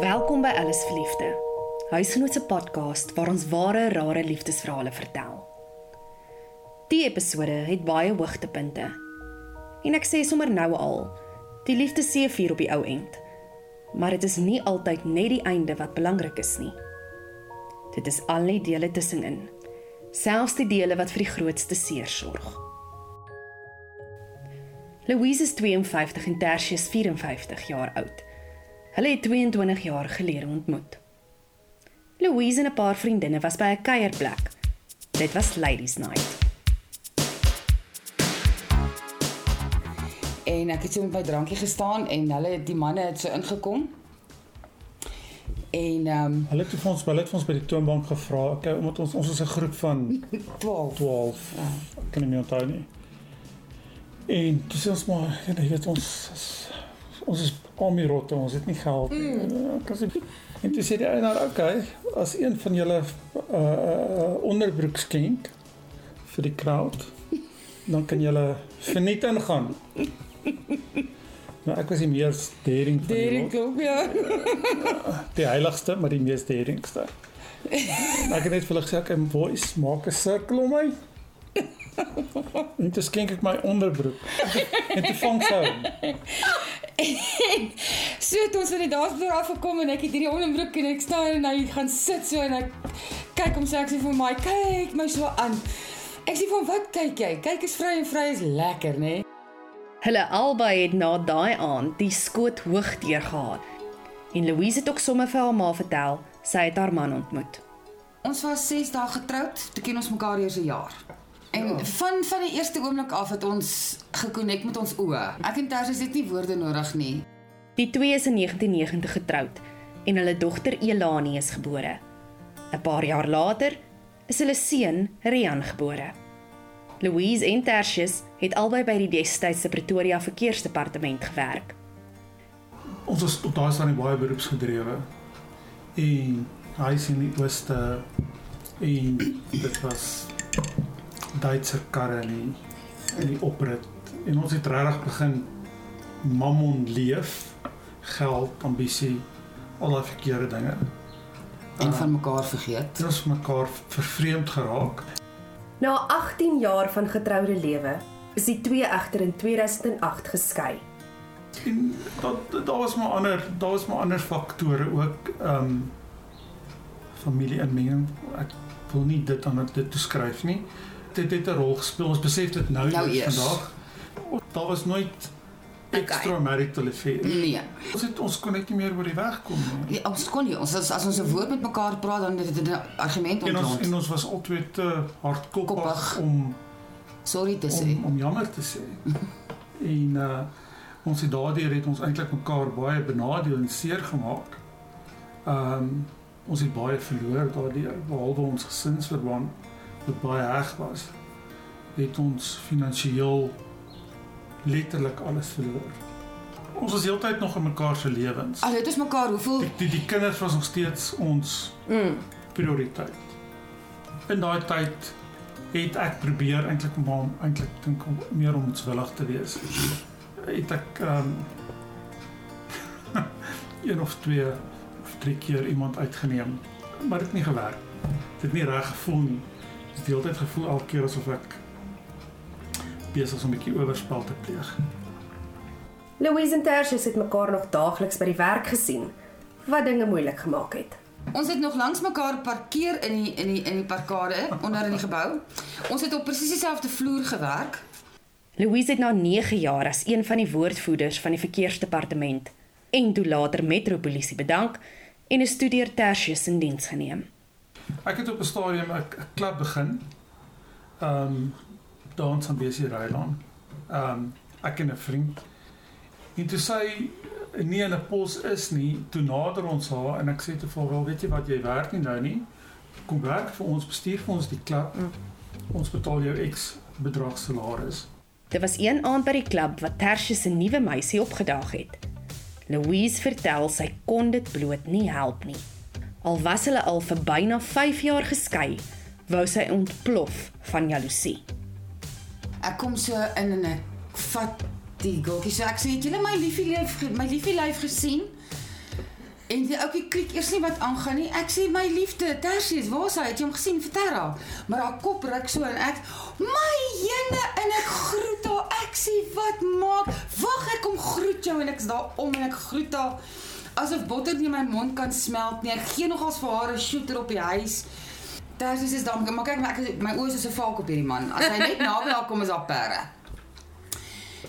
Welkom by Alles Verliefde. Huisgenoot se podcast waar ons ware rare liefdesverhale vertel. Die episode het baie hoogtepunte. En ek sê sommer nou al, die liefde seëvier op die ou end. Maar dit is nie altyd net die einde wat belangrik is nie. Dit is al die dele tussenin. Selfs die dele wat vir die grootste seer sorg. Louise is 52 en Tertius 54 jaar oud. Hulle het 22 jaar gelede ontmoet. Louise en 'n paar vriendinne was by 'n kuierplek. Dit was Ladies Night. En ek het so met my drankie gestaan en hulle die manne het so ingekom. En ehm um, Hulle het vir ons, hulle het vir ons by die toonbank gevra, okay, omdat ons ons is 'n groep van 12. 12. Ja. Ek kan nie meer onthou nie. En dis ons maar, jy weet ons is, ons is almal rotte, ons het nie geld nie. Mm. En toe sê die eienaar, okay, as een van julle uh, uh onderbroek skenk vir die crowd, dan kan julle verniet ingaan. Nou ek was die mees daring van die Derek lot. ook ja. die heiligste, maar die mees daringste. Ek het net vir hulle gesê, "Oké, boys, maak 'n sirkel om my." En toe skenk ek my onderbroek. En toe vang sy hom. So het ons van die dansvloer afgekom en ek het hierdie onderbroek en ek staan en hy gaan sit so en ek kyk hom sê ek sê vir my kyk my so aan. Ek sê van wat kyk jy? Kyk is vry en vry is lekker, né? Hulle albei het na daai aand die skoot hoog deur gehad. En Louise het ook sommer vir haar ma vertel sy het haar man ontmoet. Ons was 6 dae getroud, toe ken ons mekaar eers 'n jaar. En ja. van van die eerste oomblik af het ons gekonnek met ons oë. Ek en Tersius het nie woorde nodig nie. Die twee is in 1990 getroud en hulle dogter Elani is gebore. 'n Paar jaar later is hulle seun Rian gebore. Louise en Tertius het albei by die destydse Pretoria Verkeersdepartement gewerk. Ons was op daai stadium baie beroepsgedrewe. En hy sien die ooste en dit was Duitse karre in die, in die oprit. En ons het regtig begin mammon leef, geld, ambisie, al daai verkeerde dinge. En van mekaar vergeet. Ons mekaar vervreemd geraak. Na 18 jaar van getroude lewe is die twee egter in 2008 geskei. En dat daar was maar ander, daar was maar ander faktore ook ehm um, familie-inmenging. Ek wil nie dit aan dit toeskryf nie. Dit het 'n rol gespeel. Ons besef dit nou, Nou eers vandag. Daar was nooit extra marital affair. Nee. Ons het ons kon net nie meer oor die weg kom nie. Ja, ons kon nie. Ons as, as ons 'n woord met mekaar praat dan het dit 'n argument En ons en ons was altyd te hardkoppig Koppig. om Sorry te sê. om om jammer te sê. en uh ons het daardeur het ons eintlik mekaar baie benadeel en seer gemaak. Um ons het baie verloor daardeur behalwe ons gesinsverband wat baie heg was. Het ons finansiëel letterlik alles verloor. Ons was heeltyd nog in mekaar se lewens. Al het ons mekaar hoeveel Die, die die kinders was nog steeds ons Mm. prioriteit. In daai tyd het ek probeer eintlik maar eintlik dink om meer omswillig te wees. Het ek um, een of twee of drie keer iemand uitgeneem, maar dit het nie gewerk. Dit het nie reg gevoel nie. Het heeltyd gevoel elke keer asof ek besig is om 'n bietjie oorspel te pleeg. Louise en Tertius het mekaar nog daagliks by die werk gesien, wat dinge moeilik gemaak het. Ons het nog langs mekaar parkeer in die in die in die parkade onder in die gebou. Ons het op presies dieselfde vloer gewerk. Louise het na 9 jaar as een van die woordvoerders van die verkeersdepartement en toe later metropolisie bedank en 'n studeer Tertius in diens geneem. Ek het op 'n stadium 'n klub begin. Ehm um, dans aan Besie Rylaan. Ehm um, ek en 'n vriend. En toe sy nie in 'n pos is nie, toe nader ons haar en ek sê te vir wel, weet jy wat, jy werk nie nou nie. Kom werk vir ons, bestuur vir ons die klub. Ons betaal jou X bedrag salaris. Dit was een aand by die klub wat Tertius se nuwe meisie opgedaag het. Louise vertel sy kon dit bloot nie help nie. Al was hulle al vir byna 5 jaar geskei, wou sy ontplof van jaloesie. Ek kom so in en ek vat die gokkie so ek sê het julle my liefie lyf my liefie lyf gesien? En die ouetjie klik eers nie wat aangaan nie. Ek sê my liefde, Tersius, waar is hy? Het jy hom gesien? Vertel haar. Maar haar kop ruk so en ek, my jene en ek groet haar. Ek sê wat maak? Wag, ek kom groet jou en ek's daar om en ek groet haar asof botter nie in my mond kan smelt nie. Ek gee nogals vir haar 'n shooter op die huis. Tersius is dan maar kyk maar ek my oë is so 'n valk op hierdie man. As hy net naby haar kom is daar perde.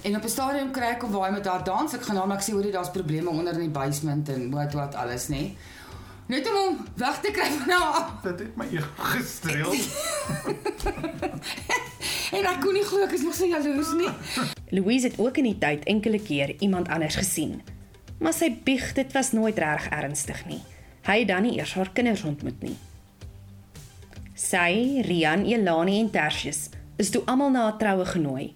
En op 'n stadium kry ek op waar hy met haar dans. Ek gaan hom ek sê hoor jy daar's probleme onder in die basement en wat wat alles nê. Net om hom weg te kry van haar. af. Dit het my ego gestreel. En ek kon nie glo ek is nog so jaloers nie. Louise het ook in die tyd enkele keer iemand anders gesien. Maar sy bieg dit was nooit reg ernstig nie. Hy het dan nie eers haar kinders ontmoet nie. Sy, Rian, Elani en Tertius is toe almal na 'n troue genooi.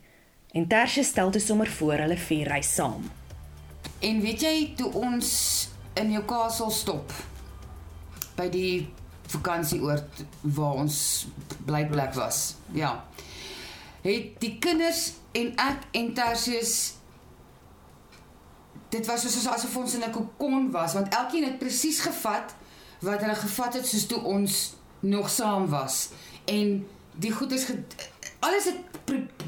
En Tertius stel toe sommer voor hulle vier reis saam. En weet jy toe ons in Newcastle stop by die vakansieoord waar ons blyplek was. Ja. Het die kinders en ek en Tertius dit was soos asof ons in 'n kokon was want elkeen het presies gevat wat hulle gevat het soos toe ons nog saam was. En die goed is alles het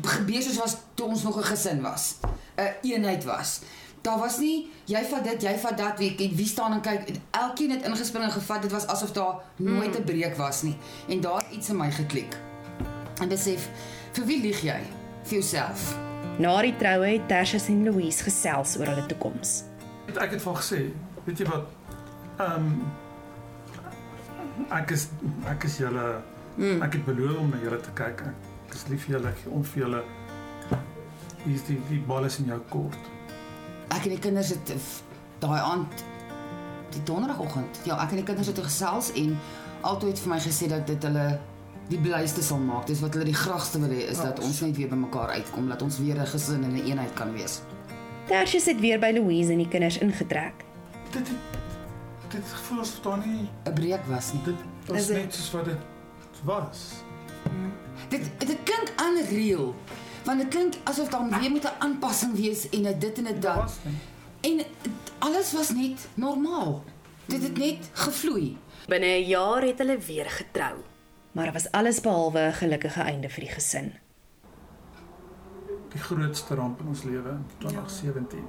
gebeur soos was toe ons nog 'n gesin was. 'n eenheid was. Daar was nie jy vat dit, jy vat dat, wie wie staan en kyk. Elkeen het ingespring en gevat. Dit was asof daar nooit 'n breek was nie. En daar het iets in my geklik. En besef, vir wie lieg jy? Vir jouself. Na die troue het Tertius en Louise gesels oor hulle toekoms. Ek het van gesê, weet jy wat? Ehm ek is ek is julle Mm. ek het beloof om na julle te kyk. Ek is lief vir julle, ek gee om vir julle. Hier is die die bal is in jou kort. Ek en die kinders het daai aand die donderdagoggend. Ja, ek en die kinders het gesels en altyd vir my gesê dat dit hulle die blyste sal maak. Dis wat hulle die graagste wil hê is dat ons net weer bymekaar uitkom, dat ons weer 'n gesin en 'n eenheid kan wees. Tertius het weer by Louise en die kinders ingetrek. Dit het dit het gevoel asof daar nie 'n Breek was nie. dit was Is dit- net soos wat dit was. Dit dit klink unreal. Want dit klink asof daar weer moet 'n aanpassing wees en 'n dit en 'n Dit dat. En alles was net normaal. Dit het net gevloei. Binne 'n jaar het hulle weer getrou. Maar dit was alles behalwe 'n gelukkige einde vir die gesin. Die grootste ramp in ons lewe in 2017.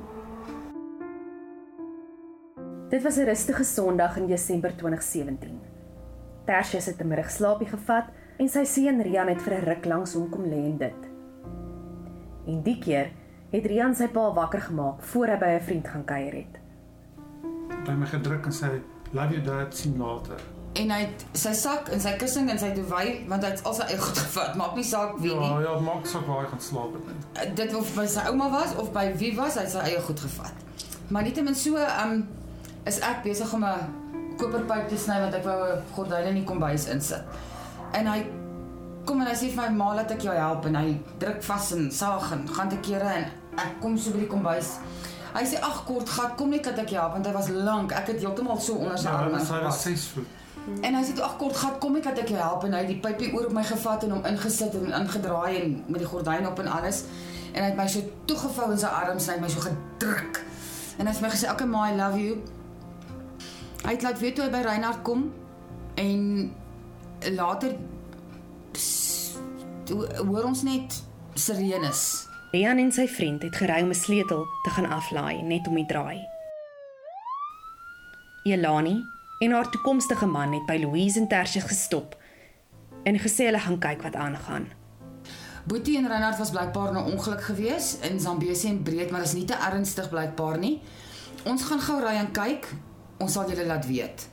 Dit was 'n rustige Sondag in Desember 2017. Tertius het 'n middagslaapie gevat en sy seun Rian het vir 'n ruk langs hom kom lê en dit. En die keer het Rian sy pa wakker gemaak voor hy by 'n vriend gaan kuier het. By my gedruk en sê love you dad sien later. En hy het sy sak en sy kussing en sy duvet want hy het al sy eie goed gevat. Maak nie saak wie nie. Ja, ja, maak saak waar hy gaan slaap het nie. dit of by sy ouma was of by wie was, hy het sy eie goed gevat. Maar nietemin so, um is ek besig om 'n koperpyp te sny want ek wou 'n gordyn in die kombuis insit. En hy kom en hy sê vir my ma laat ek jou help en hy druk vas en saag en gaan te kere en ek kom so by die kombuis. Hy sê ag kort gat, kom net dat ek jou help want hy was lank. Ek het heeltemal so onder sy Ja, arm hy was ingepas. 6 voet. En hy sê toe ag kort gat, kom ek dat ek jou help en hy het die pypie oor op my gevat en hom ingesit en ingedraai en met die gordyn op en alles. En hy het my so toegevou in sy arms en hy het my so gedruk. En hy het my gesê, "Okay, ma, I love you." Hy het laat weet toe hy by Reinhard kom en later toe hoor ons net sirenes. Rian en sy vriend het gery om 'n sleutel te gaan aflaai net om die draai. Elani en haar toekomstige man het by Louise en Tertius gestop en gesê hulle gaan kyk wat aangaan. Boetie en Reinhard was blykbaar in 'n ongeluk gewees in Zambesi en Breed, maar dit is nie te ernstig blykbaar nie. Ons gaan gou ry en kyk. Ons sal julle laat weet.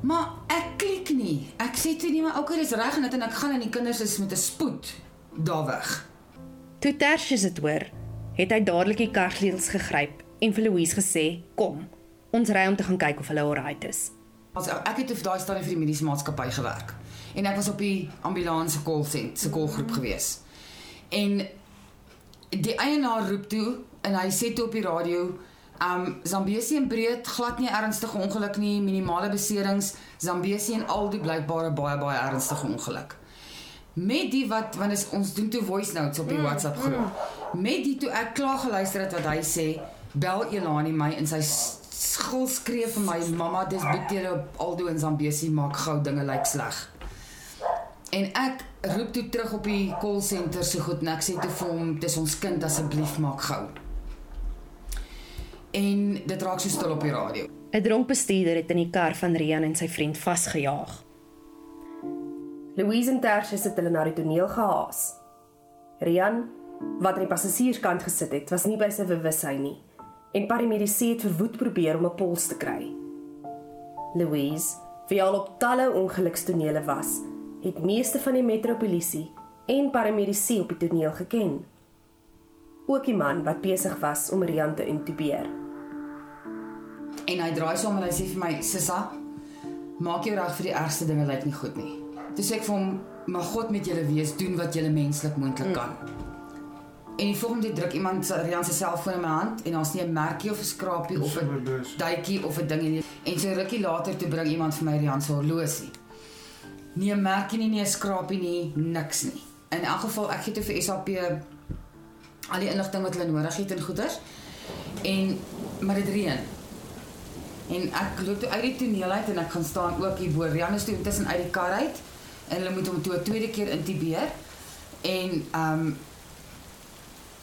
Maar ek klik nie. Ek sê toe nie maar okay, dis reg net en ek gaan en die kinders is met 'n spoed daar weg. Toe Tertius dit hoor, het hy dadelik die karsleutels gegryp en vir Louise gesê: "Kom, ons ry om te gaan kyk of hulle alright is." As ek het op daai stadium vir die mediese maatskappy gewerk en ek was op die ambulans call center, se callgroep gewees. En die eienaar roep toe en hy sê toe op die radio Um Zambesi en Breed glad nie ernstige ongeluk nie, minimale beserings. Zambesi en al die blykbare baie baie ernstige ongeluk. Met die wat want is, ons doen toe voice notes op die WhatsApp groep. Met die toe ek klaar geluister het wat hy sê, bel Elani my in sy skil skree vir my mamma dis Butele Aldo in Zambesi maak gou dinge lyk sleg. En ek roep toe terug op die call center so goed en ek sê toe vir hom dis ons kind asseblief maak gou. En dit raak so stil op die radio. 'n Dronk bestuurder het in die kar van Rian en sy vriend vasgejaag. Louise en Tertius het hulle na die toneel gehaas. Rian, wat aan die passasierskant gesit het, was nie by sy bewussyn nie en paramedici het verwoed probeer om 'n pols te kry. Louise, wie al op talle ongelukstonele was, het meeste van die metropolisie en paramedici op die toneel geken. Ook die man wat besig was om Rian te intubeer. En hy draai so om en hy sê vir my, "Sissa, maak jou reg vir die ergste dinge lyk nie goed nie." Toe sê ek vir hom, "Mag God met julle wees, doen wat julle menslik moontlik kan." En die volgende druk iemand se Rian se selfoon in my hand en daar's nie 'n merkie of 'n skrapie of 'n duitjie of 'n ding nie. En so rukkie later toe bring iemand vir my Rian se horlosie. Nie 'n merkie nie, nie 'n skrapie nie, niks nie. In elk geval ek gee toe vir SAP al die inligting wat hulle nodig het en goeders. En maar dit reën. En ek loop toe uit die toneel uit en ek gaan staan ook hier bo. Rian is toe intussen uit die kar uit en hulle moet hom toe 'n tweede keer intubeer. En ehm um,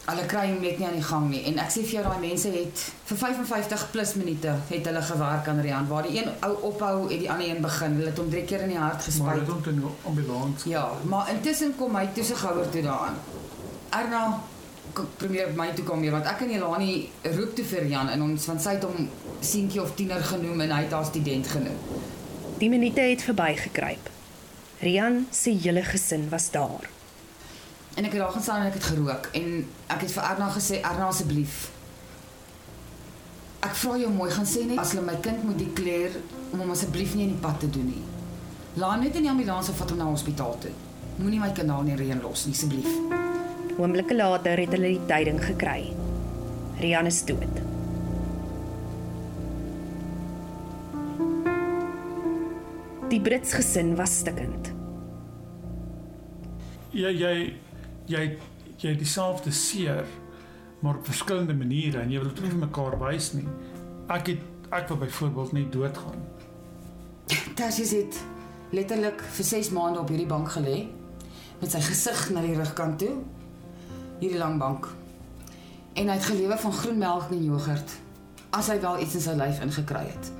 hulle kry hom net nie aan die gang nie. En ek sê vir jou daai mense het vir 55 plus minute het hulle gewerk aan Rian. Waar die een ou ophou het die ander een begin. Hulle het hom drie keer in die hart Maar gespuit. dit om in die ambulans. Ja, maar intussen kom hy toe se gouer toe daaraan. Erna probeer my toe kom hier want ek en Jelani roep toe vir Jan en ons want sy het hom seentjie of tiener genoem en hy het haar student genoem. Die minute het verbygekruip. Rian se hele gesin was daar. En ek het daar gaan staan en ek het gerook en ek het vir Erna gesê Erna asseblief. Ek vra jou mooi gaan sê net as hulle my kind moet dekleer om hom asseblief nie in die pad te doen nie. Laat net in die ambulans of vat hom na hospitaal toe. Moenie my kind daar in die reën los nie asseblief. Oomblikke later het hulle die tyding gekry. Rian is dood. Die Brits gesin was stikkend. Jy jy jy jy het dieselfde seer maar op verskillende maniere en jy wil dit nie vir mekaar wys nie. Ek het ek wil byvoorbeeld nie doodgaan. Tersius het letterlik vir 6 maande op hierdie bank gelê met sy gesig na die rugkant toe. Hierdie lang bank. En hy het gelewe van groen melk en jogurt as hy wel iets in sy lyf ingekry het.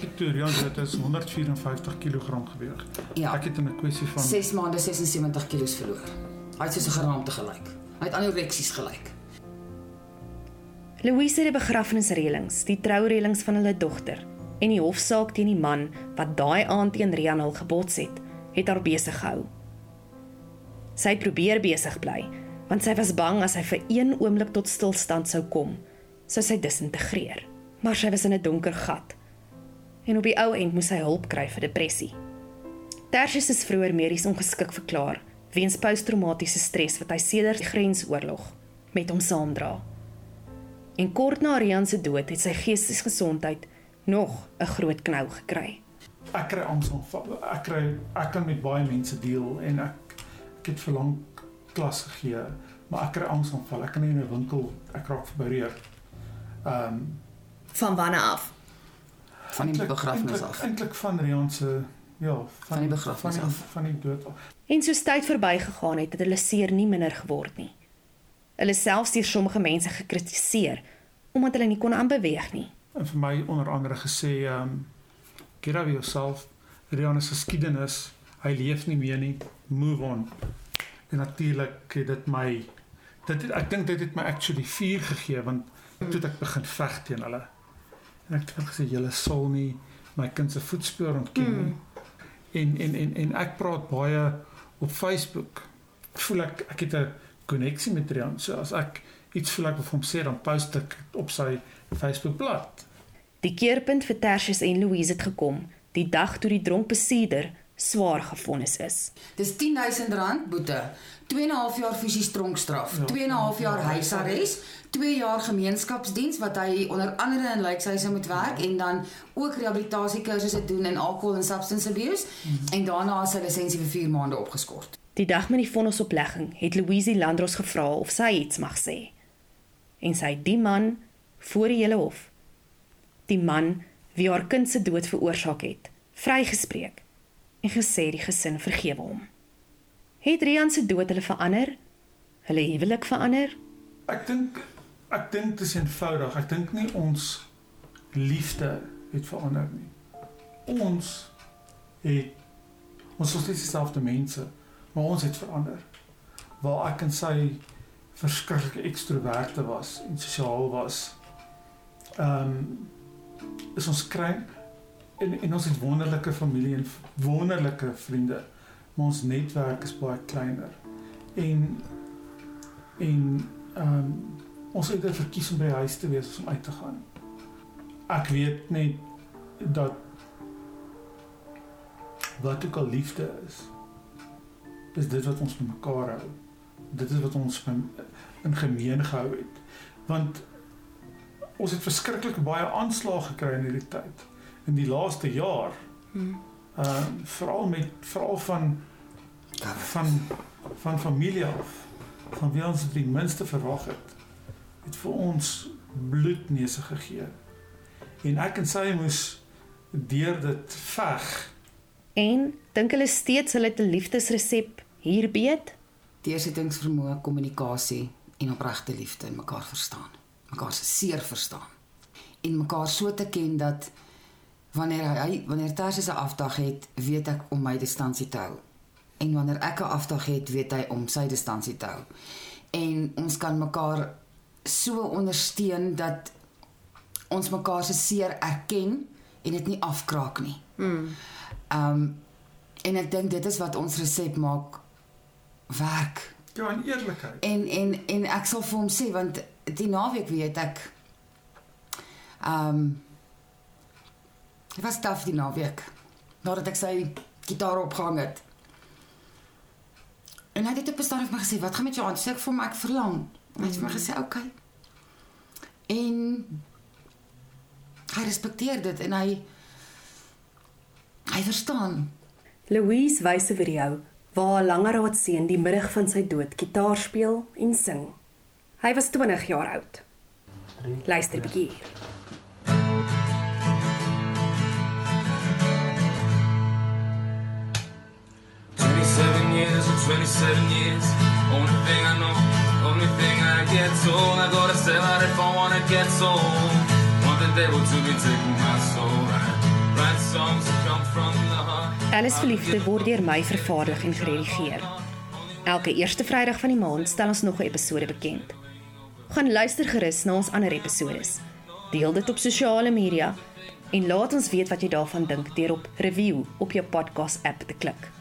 Victoria dit is 154 kg geweg. Ja. Ek het in 'n kwessie van 6 maande 76 kg verloor. Hy het soos 'n geraamte gelyk. Hy het anoreksies gelyk. Louise het die begrafnisreëlings, die troureëlings van hulle dogter en die hofsaak teen die man wat daai aand teen Rian hul gebots het, het haar besig gehou. Sy het probeer besig bly, want sy was bang as hy vir een oomblik tot stilstand sou kom, sou sy disintegreer. Maar sy was in 'n donker gat. En op die ou end moes sy hulp kry vir depressie. Tertius is vroeër medies ongeskik verklaar weens posttraumatiese stres wat hy sedert die grensoorlog met hom saamdra. En kort na Rian se dood het sy geestesgesondheid nog 'n groot knou gekry. ek kry angsaanvalle. Ek kry ek kan met baie mense deel en ek ek het vir lank klas gegee, maar ek kry angsaanvalle. Ek kan nie in 'n winkel ek raak verbreer. Ehm um, Van wanneer af? Van die begrafnis af. Eintlik van Rian se ja, van, Van die begrafnis af. van die dood af. En soos tyd verbygegaan het, het hulle seer nie minder geword nie. Hulle selfs deur sommige mense gekritiseer omdat hulle nie kon aanbeweeg nie. En vir my onder andere gesê ehm um, get over yourself. Rian se geskiedenis, hy leef nie meer nie. Move on. En natuurlik het dit my dit het, ek dink dit het my actually vuur gegee want toe ek begin veg teen hulle. En ek het gesê julle sal nie my kind se voetspoor ontken nie. En en en en ek praat baie op Facebook. Voel ek ek het 'n koneksie met Rian. So as ek iets voel ek wil hom sê dan post ek op sy Facebook bladsy. Die keerpunt vir Tertius en Louise het gekom die dag toe die dronk besieder swaar gefonnis is. Dis 10000 rand boete, 2 en 'n half jaar fisies tronkstraf, Ja. 2 en 'n half jaar huisarrest, 2 jaar gemeenskapsdiens wat hy onder andere in lykshuise moet werk en dan ook rehabilitasiekursusse doen in alcohol en substance abuse en daarna is sy lisensie vir 4 maande opgeskort. Die dag met die vonnisoplegging het Louise Landros gevra of sy iets mag sê. En sy het die man voor die hele hof, die man wie haar kind se dood veroorsaak het, vrygespreek en gesê die gesin vergewe hom. Het Rian se dood hulle verander? Hulle huwelik verander? Ek dink ek dink dit is eenvoudig. Ek dink nie ons liefde het verander nie. Ons het ons is steeds dieselfde mense, maar ons het verander. Waar ek en sy verskriklike ekstroverte was en sosiaal was. Ehm um, is ons kry en en ons het wonderlike familie en wonderlike vriende, maar ons netwerk is baie kleiner. En en ehm um, ons het verkies om by huis te wees om uit te gaan. Ek weet net dat wat ook al liefde is, is dit wat ons mekaar hou. Dit is wat ons in gemeen gehou het. Want ons het verskriklik baie aanslae gekry in hierdie tyd in die laaste jaar. Hmm. Ehm uh, veral met veral van van van familie af van wie ons die minste verwag het het vir ons bloedneuse gegee. En ek en sy moes deur dit veg. En dink hulle steeds hulle het 'n liefdesresep hier beet? Deursettingsvermoë, kommunikasie en opregte liefde en mekaar verstaan. Mekaar se seer verstaan. En mekaar so te ken dat wanneer hy wanneer Tarsis 'n afdag het, weet ek om my distansie te hou. En wanneer ek 'n afdag het, weet hy om sy distansie te hou. En ons kan mekaar so ondersteun dat ons mekaar se seer erken en dit nie afkraak nie. Mm. Um en ek dink dit is wat ons resep maak werk. Ja, en eerlikheid. En en en ek sal vir hom sê want die naweek weet ek um Dit was taaf die naweek. Nadat ek sy gitaar opgehang het. En hy het op 'n stadium vir my gesê, "Wat gaan met jou aan?" Sê ek vir hom ek verlang. Hy het vir my gesê, "Oké." Okay. En hy respekteer dit en hy hy verstaan. Louise wys 'n video waar 'n langerraad seun die middag van sy dood gitaar speel en sing. Hy was 20 jaar oud. Luister bietjie. Ja. 27 years. Only thing I know, only thing I get told. I gotta sell out if I wanna get sold. Want the devil to be taking my soul. Write songs that come from the heart. Alice Verliefde word deur my vervaardig en geredigeer. Elke eerste Vrydag van die maand stel ons nog 'n episode bekend. Gaan luister gerus na ons ander episodes. Deel dit op sosiale media en laat ons weet wat jy daarvan dink deur op review op jou podcast app te klik.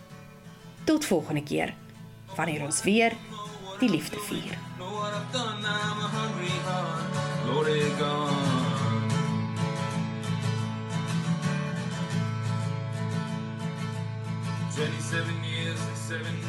Tot volgende keer. Wanneer ons weer die liefde vier. Twenty-seven years, seven